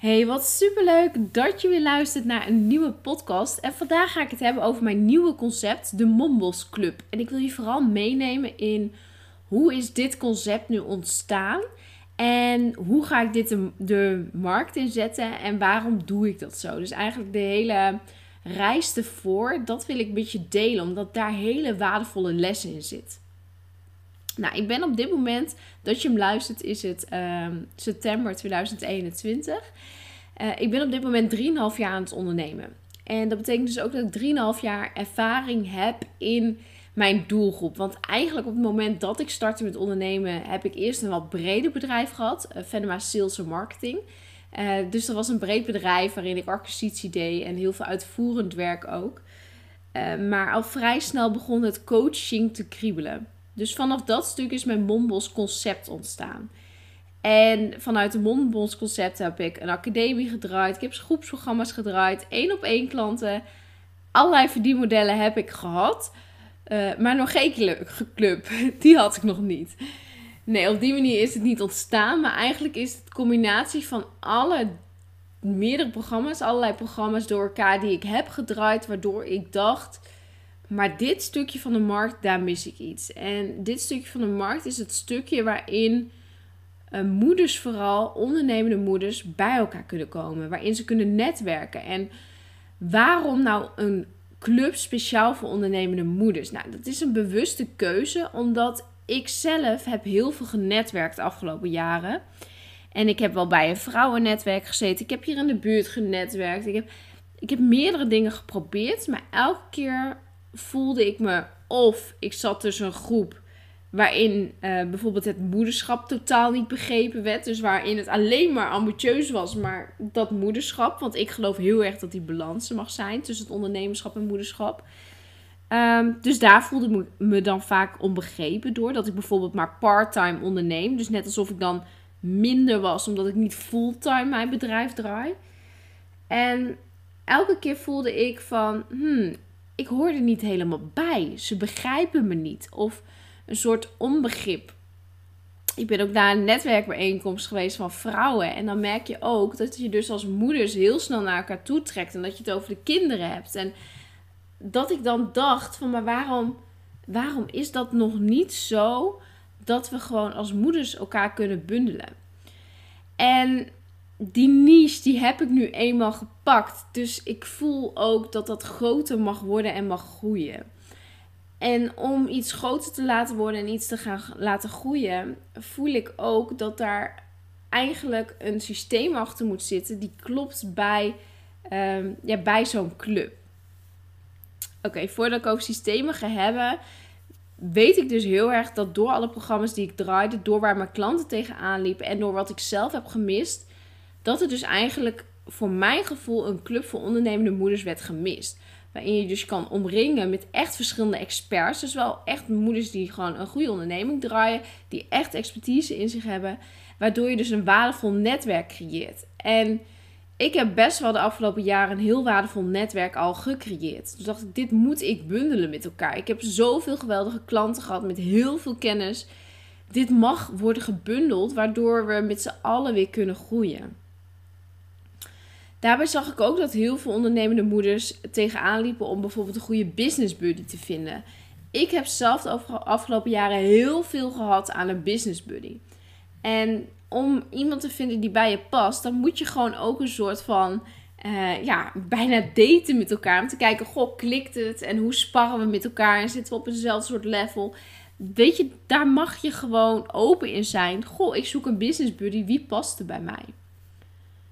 Hey, wat superleuk dat je weer luistert naar een nieuwe podcast. En vandaag ga ik het hebben over mijn nieuwe concept, de Mombos Club. En ik wil je vooral meenemen in hoe is dit concept nu ontstaan? En hoe ga ik dit de, markt inzetten en waarom doe ik dat zo? Dus eigenlijk de hele reis ervoor, dat wil ik een beetje delen, omdat daar hele waardevolle lessen in zitten. Nou, ik ben op dit moment dat je hem luistert, is het ehm, september 2021. Uh, eh, ik ben op dit moment 3,5 jaar aan het ondernemen. En dat betekent dus ook dat ik 3,5 jaar ervaring heb in mijn doelgroep. Want eigenlijk op het moment dat ik startte met ondernemen, heb ik eerst een wat breder bedrijf gehad. Uh, Venema Sales en Marketing. Uh, dus dat was een breed bedrijf waarin ik acquisitie deed en heel veel uitvoerend werk ook. Maar al vrij snel begon het coaching te kriebelen. Dus vanaf dat stuk is mijn Monbos concept ontstaan. En vanuit de Monbos concept heb ik een academie gedraaid. Ik heb groepsprogramma's gedraaid. één op één klanten. Allerlei verdienmodellen heb ik gehad. Uh, maar nog geen club. Die had ik nog niet. Nee, op die manier is het niet ontstaan. Maar eigenlijk is het combinatie van alle meerdere programma's, allerlei programma's door elkaar die ik heb gedraaid, waardoor ik dacht maar dit stukje van de markt, daar mis ik iets. En dit stukje van de markt is het stukje waarin uh, moeders, vooral ondernemende moeders, bij elkaar kunnen komen. Waarin ze kunnen netwerken. En waarom nou een club speciaal voor ondernemende moeders? Nou, dat is een bewuste keuze, omdat ik zelf heb heel veel genetwerkt de afgelopen jaren. En ik heb wel bij een vrouwennetwerk gezeten. Ik heb hier in de buurt genetwerkt. Ik heb, ik heb meerdere dingen geprobeerd. Maar elke keer voelde ik me of ik zat tussen een groep waarin uh, bijvoorbeeld het moederschap totaal niet begrepen werd. Dus waarin het alleen maar ambitieus was, maar dat moederschap. Want ik geloof heel erg dat die balans mag zijn tussen het ondernemerschap en moederschap. Um, dus daar voelde ik me dan vaak onbegrepen door. Dat ik bijvoorbeeld maar part-time onderneem. Dus net alsof ik dan minder was, omdat ik niet fulltime mijn bedrijf draai. En elke keer voelde ik van, hmm, ik hoor er niet helemaal bij. Ze begrijpen me niet. Of een soort onbegrip. Ik ben ook naar een netwerkbijeenkomst geweest van vrouwen. En dan merk je ook dat je dus als moeders heel snel naar elkaar toe trekt. En dat je het over de kinderen hebt. En dat ik dan dacht van, maar waarom, waarom is dat nog niet zo dat we gewoon als moeders elkaar kunnen bundelen? En die niche die heb ik nu eenmaal gepakt. Dus ik voel ook dat dat groter mag worden en mag groeien. En om iets groter te laten worden en iets te gaan laten groeien, voel ik ook dat daar eigenlijk een systeem achter moet zitten die klopt bij, um, ja, bij zo'n club. Oké, voordat ik over systemen ga hebben, weet ik dus heel erg dat door alle programma's die ik draaide, door waar mijn klanten tegenaan liepen en door wat ik zelf heb gemist, dat er dus eigenlijk voor mijn gevoel een club voor ondernemende moeders werd gemist. Waarin je dus kan omringen met echt verschillende experts. Dus wel echt moeders die gewoon een goede onderneming draaien. Die echt expertise in zich hebben. Waardoor je dus een waardevol netwerk creëert. En ik heb best wel de afgelopen jaren een heel waardevol netwerk al gecreëerd. Dus dacht ik, dit moet ik bundelen met elkaar. Ik heb zoveel geweldige klanten gehad met heel veel kennis. Dit mag worden gebundeld, waardoor we met z'n allen weer kunnen groeien. Daarbij zag ik ook dat heel veel ondernemende moeders tegenaan liepen om bijvoorbeeld een goede business buddy te vinden. Ik heb zelf de afgelopen jaren heel veel gehad aan een business buddy. En om iemand te vinden die bij je past, dan moet je gewoon ook een soort van uh, ja, bijna daten met elkaar. Om te kijken, goh, klikt het? En hoe sparren we met elkaar? En zitten we op eenzelfde soort level? Weet je, daar mag je gewoon open in zijn. Goh, ik zoek een business buddy. Wie past er bij mij?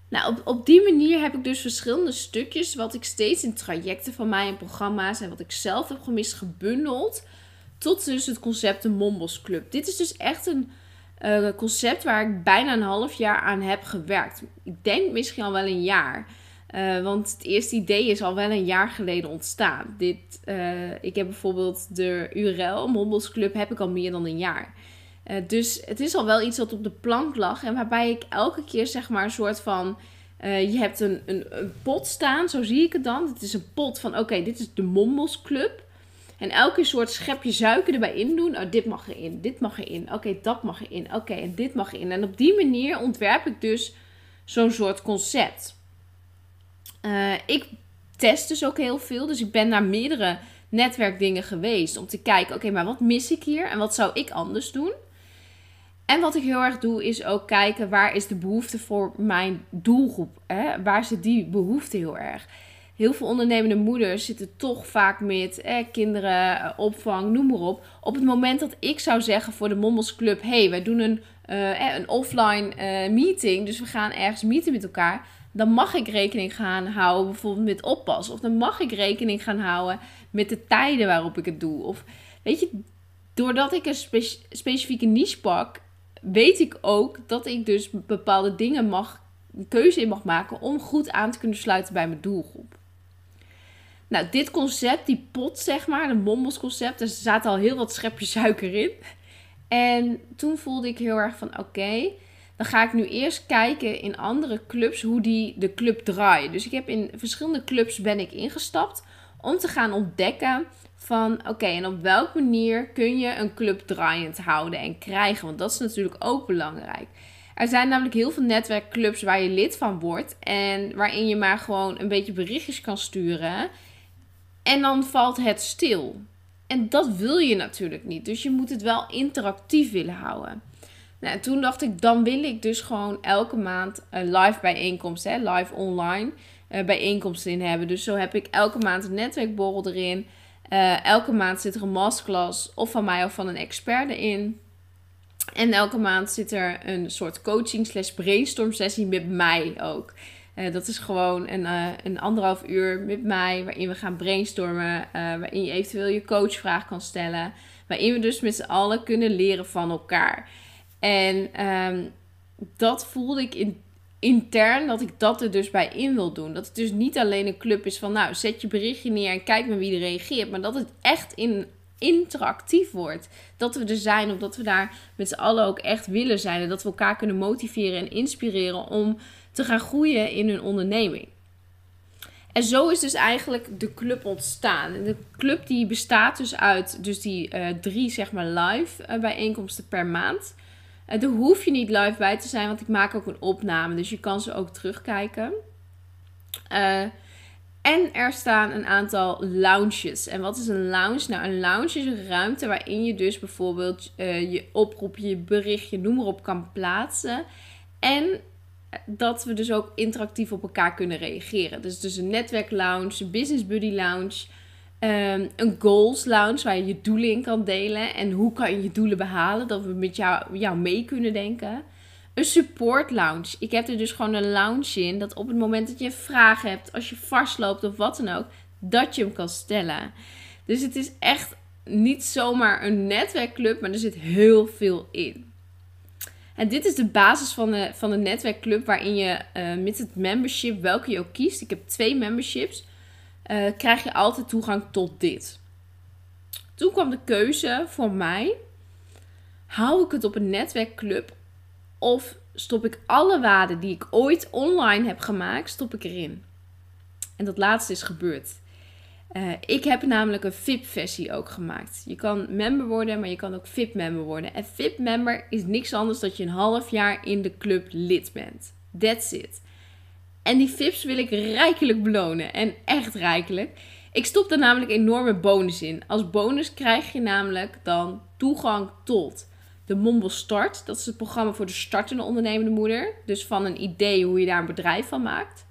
Nou, op, op die manier heb ik dus verschillende stukjes, wat ik steeds in trajecten van mij en programma's en wat ik zelf heb gemist, gebundeld. Tot dus het concept de Mombos Club. Dit is dus echt een uh, concept waar ik bijna een half jaar aan heb gewerkt. Ik denk misschien al wel een jaar. Uh, want het eerste idee is al wel een jaar geleden ontstaan. Dit, uh, ik heb bijvoorbeeld de URL, Mombos Club, heb ik al meer dan een jaar. Uh, dus het is al wel iets wat op de plank lag. En waarbij ik elke keer zeg maar een soort van. Uh, je hebt een, een, pot staan, zo zie ik het dan. Het is een pot van: oké, dit is de Mombos Club. En elke soort schepje suiker erbij in doen. Oh, dit mag erin, dit mag erin. Oké, dat mag erin. Oké, en dit mag erin. En op die manier ontwerp ik dus zo'n soort concept. Uh, ik test dus ook heel veel. Dus ik ben naar meerdere netwerkdingen geweest om te kijken: oké, maar wat mis ik hier en wat zou ik anders doen? En wat ik heel erg doe, is ook kijken waar is de behoefte voor mijn doelgroep? Hè? Waar zit die behoefte heel erg? Heel veel ondernemende moeders zitten toch vaak met eh, kinderen, eh, opvang, noem maar op. Op het moment dat ik zou zeggen voor de Mommels Club: hey, wij doen een, uh, een offline uh, meeting, dus we gaan ergens meeten met elkaar. Dan mag ik rekening gaan houden bijvoorbeeld met oppas. Of dan mag ik rekening gaan houden met de tijden waarop ik het doe. Of weet je, doordat ik een spe specifieke niche pak, weet ik ook dat ik dus bepaalde dingen mag, keuze in mag maken om goed aan te kunnen sluiten bij mijn doelgroep. Nou, dit concept, die pot zeg maar, de Mombos concept, er zaten al heel wat schepjes suiker in. En toen voelde ik heel erg van oké, dan ga ik nu eerst kijken in andere clubs hoe die de club draaien. Dus ik heb in verschillende clubs ben ik ingestapt om te gaan ontdekken van oké, en op welke manier kun je een club draaiend houden en krijgen? Want dat is natuurlijk ook belangrijk. Er zijn namelijk heel veel netwerkclubs waar je lid van wordt en waarin je maar gewoon een beetje berichtjes kan sturen. En dan valt het stil. En dat wil je natuurlijk niet. Dus je moet het wel interactief willen houden. Nou, en toen dacht ik, dan wil ik dus gewoon elke maand een live bijeenkomst, hè, live online uh, bijeenkomsten in hebben. Dus zo heb ik elke maand een netwerkborrel erin. Uh, elke maand zit er een masterclass of van mij of van een expert erin. En elke maand zit er een soort coaching slash brainstorm sessie met mij ook. Uh, dat is gewoon een, uh, een anderhalf uur met mij, waarin we gaan brainstormen, waarin je eventueel je coachvraag kan stellen, waarin we dus met z'n allen kunnen leren van elkaar. En um, dat voelde ik in intern dat ik dat er dus bij in wil doen. Dat het dus niet alleen een club is van, nou, zet je berichtje neer en kijk maar wie er reageert. Maar dat het echt in, interactief wordt. Dat we er zijn, omdat we daar met z'n allen ook echt willen zijn. En dat we elkaar kunnen motiveren en inspireren om te gaan groeien in hun onderneming. En zo is dus eigenlijk de club ontstaan. de club die bestaat dus uit dus die uh, drie zeg maar live uh, bijeenkomsten per maand. Daar hoef je niet live bij te zijn, want ik maak ook een opname. Dus je kan ze ook terugkijken. Uh, en er staan een aantal lounges. En wat is een lounge? Nou, een lounge is een ruimte waarin je dus bijvoorbeeld uh, je oproepje, je berichtje, noem maar op, kan plaatsen. En dat we dus ook interactief op elkaar kunnen reageren. Dus, dus een netwerklounge, een business buddy lounge, Um, een goals lounge waar je je doelen in kan delen. En hoe kan je je doelen behalen? Dat we met jou, jou mee kunnen denken. Een support lounge. Ik heb er dus gewoon een lounge in. Dat op het moment dat je vragen hebt, als je vastloopt of wat dan ook, dat je hem kan stellen. Dus het is echt niet zomaar een netwerkclub, maar er zit heel veel in. En dit is de basis van de, van de netwerkclub waarin je uh, met het membership, welke je ook kiest. Ik heb twee memberships uh, krijg je altijd toegang tot dit. Toen kwam de keuze voor mij: hou ik het op een netwerkclub of stop ik alle waarden die ik ooit online heb gemaakt, stop ik erin? En dat laatste is gebeurd. Uh, ik heb namelijk een VIP-versie ook gemaakt. Je kan member worden, maar je kan ook VIP-member worden. En VIP-member is niks anders dan dat je een half jaar in de club lid bent. That's it. En die VIPs wil ik rijkelijk belonen. En echt rijkelijk. Ik stop er namelijk enorme bonus in. Als bonus krijg je namelijk dan toegang tot de Mombel Start. Dat is het programma voor de startende ondernemende moeder. Dus van een idee hoe je daar een bedrijf van maakt.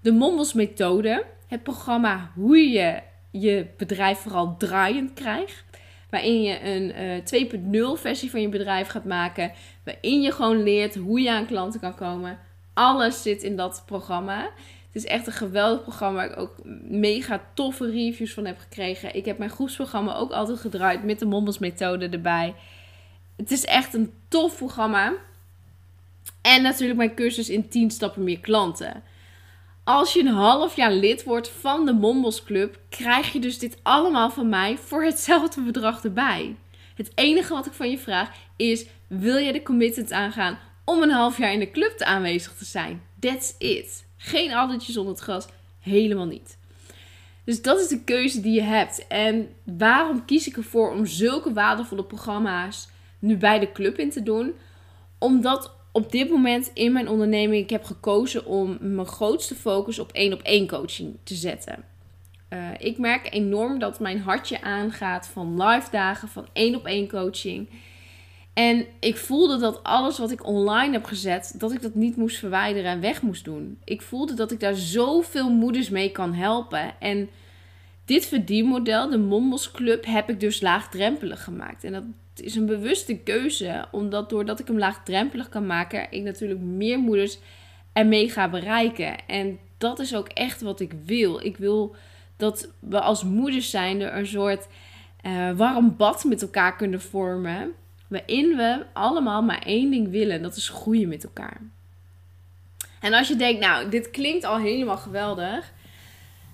De Mombels Methode. Het programma hoe je je bedrijf vooral draaiend krijgt. Waarin je een uh, eh, 2.0 versie van je bedrijf gaat maken. Waarin je gewoon leert hoe je aan klanten kan komen alles zit in dat programma. Het is echt een geweldig programma waar ik ook mega toffe reviews van heb gekregen. Ik heb mijn groepsprogramma ook altijd gedraaid met de Mombels methode erbij. Het is echt een tof programma. En natuurlijk mijn cursus in 10 stappen meer klanten. Als je een half jaar lid wordt van de Mombos Club, krijg je dus dit allemaal van mij voor hetzelfde bedrag erbij. Het enige wat ik van je vraag is: wil je de commitment aangaan om een half jaar in de club te aanwezig te zijn. That's it. Geen addertjes onder het gras. Helemaal niet. Dus dat is de keuze die je hebt. En waarom kies ik ervoor om zulke waardevolle programma's nu bij de club in te doen? Omdat op dit moment in mijn onderneming, ik heb gekozen om mijn grootste focus op één op één coaching te zetten. Uh, ik merk enorm dat mijn hartje aangaat van live dagen, van één op één coaching. En ik voelde dat alles wat ik online heb gezet, dat ik dat niet moest verwijderen en weg moest doen. Ik voelde dat ik daar zoveel moeders mee kan helpen. En dit verdienmodel, de Mommels Club, heb ik dus laagdrempelig gemaakt. En dat is een bewuste keuze, omdat doordat ik hem laagdrempelig kan maken, ik natuurlijk meer moeders ermee ga bereiken. En dat is ook echt wat ik wil. Ik wil dat we als moeders zijnde een soort uh, warm bad met elkaar kunnen vormen. Waarin we allemaal maar één ding willen. Dat is groeien met elkaar. En als je denkt, nou, dit klinkt al helemaal geweldig.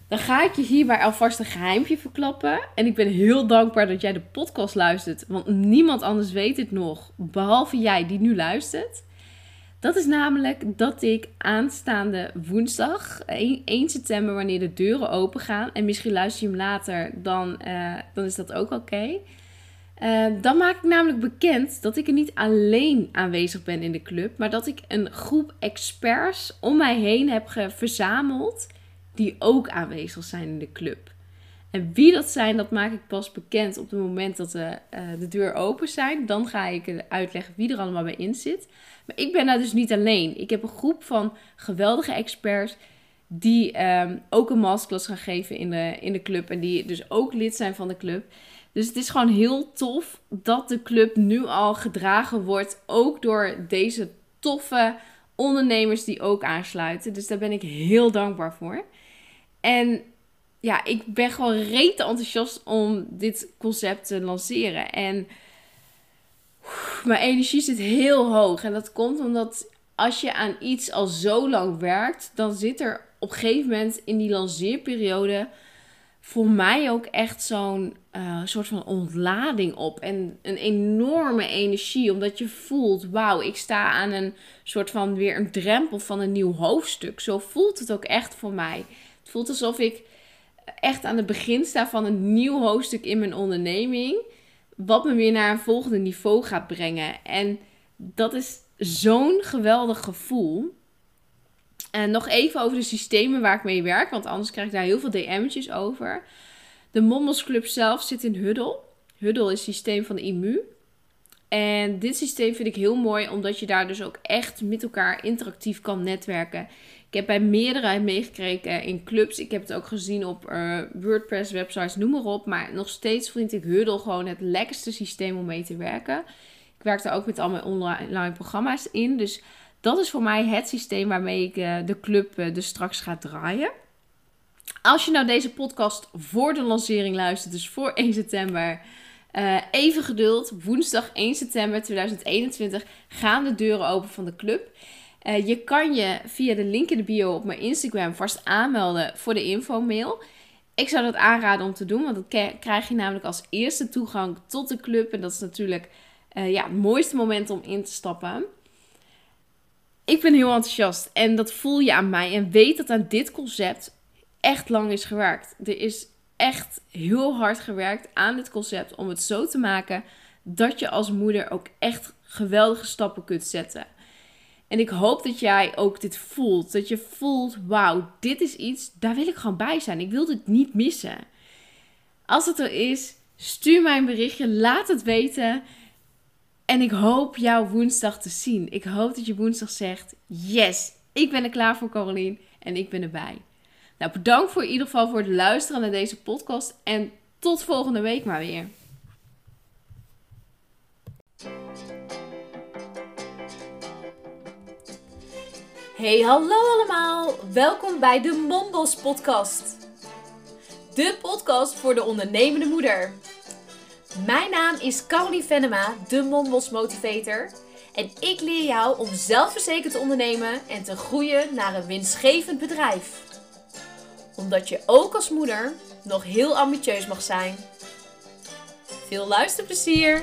Dan ga ik je hierbij alvast een geheimpje verklappen. En ik ben heel dankbaar dat jij de podcast luistert. Want niemand anders weet het nog. Behalve jij die nu luistert. Dat is namelijk dat ik aanstaande woensdag, 1, september, wanneer de deuren open gaan. En misschien luister je hem later, dan, uh, dan is dat ook oké. Uh, dan maak ik namelijk bekend dat ik er niet alleen aanwezig ben in de club, maar dat ik een groep experts om mij heen heb verzameld die ook aanwezig zijn in de club. En wie dat zijn, dat maak ik pas bekend op het moment dat de, uh, de deur open zijn. Dan ga ik uitleggen wie er allemaal bij in zit. Maar ik ben daar dus niet alleen. Ik heb een groep van geweldige experts die um, ook een masterclass gaan geven in de, in de club. En die dus ook lid zijn van de club. Dus het is gewoon heel tof dat de club nu al gedragen wordt. Ook door deze toffe ondernemers die ook aansluiten. Dus daar ben ik heel dankbaar voor. En ja, ik ben gewoon rete enthousiast om dit concept te lanceren. En mijn energie zit heel hoog. En dat komt omdat als je aan iets al zo lang werkt, dan zit er op een gegeven moment in die lanceerperiode voor mij ook echt zo'n uh, soort van ontlading op. En een enorme energie. Omdat je voelt, wauw, ik sta aan een soort van weer een drempel van een nieuw hoofdstuk. Zo voelt het ook echt voor mij. Het voelt alsof ik echt aan het begin sta van een nieuw hoofdstuk in mijn onderneming. Wat me weer naar een volgende niveau gaat brengen. En dat is zo'n geweldig gevoel. En nog even over de systemen waar ik mee werk, want anders krijg ik daar heel veel DM'tjes over. De Mommels Club zelf zit in Huddle. Huddle is systeem van de IMU. En dit systeem vind ik heel mooi, omdat je daar dus ook echt met elkaar interactief kan netwerken. Ik heb bij meerdere meegekregen in clubs. Ik heb het ook gezien op uh, WordPress websites, noem maar op. Maar nog steeds vind ik Huddle gewoon het lekkerste systeem om mee te werken. Ik werk daar ook met al mijn online programma's in. Dus dat is voor mij het systeem waarmee ik uh, de club uh, dus straks ga draaien. Als je nou deze podcast voor de lancering luistert, dus voor 1 september, uh, even geduld. Woensdag 1 september 2021 gaan de deuren open van de club. Je kan je via de link in de bio op mijn Instagram vast aanmelden voor de infomail. Ik zou dat aanraden om te doen, want dan krijg je namelijk als eerste toegang tot de club. En dat is natuurlijk ja, het mooiste moment om in te stappen. Ik ben heel enthousiast en dat voel je aan mij. En weet dat aan dit concept echt lang is gewerkt. Er is echt heel hard gewerkt aan dit concept om het zo te maken dat je als moeder ook echt geweldige stappen kunt zetten. En ik hoop dat jij ook dit voelt. Dat je voelt, wauw, dit is iets, daar wil ik gewoon bij zijn. Ik wil dit niet missen. Als het er is, stuur mij een berichtje, laat het weten. En ik hoop jou woensdag te zien. Ik hoop dat je woensdag zegt, yes, ik ben er klaar voor Caroline en ik ben erbij. Nou, bedankt voor in ieder geval voor het luisteren naar deze podcast. En tot volgende week maar weer. Hey, hallo allemaal. Welkom bij de Mombos podcast. De podcast voor de ondernemende moeder. Mijn naam is Caroline Venema, de Mombos motivator. En ik leer jou om zelfverzekerd te ondernemen en te groeien naar een winstgevend bedrijf omdat je ook als moeder nog heel ambitieus mag zijn. Veel luisterplezier!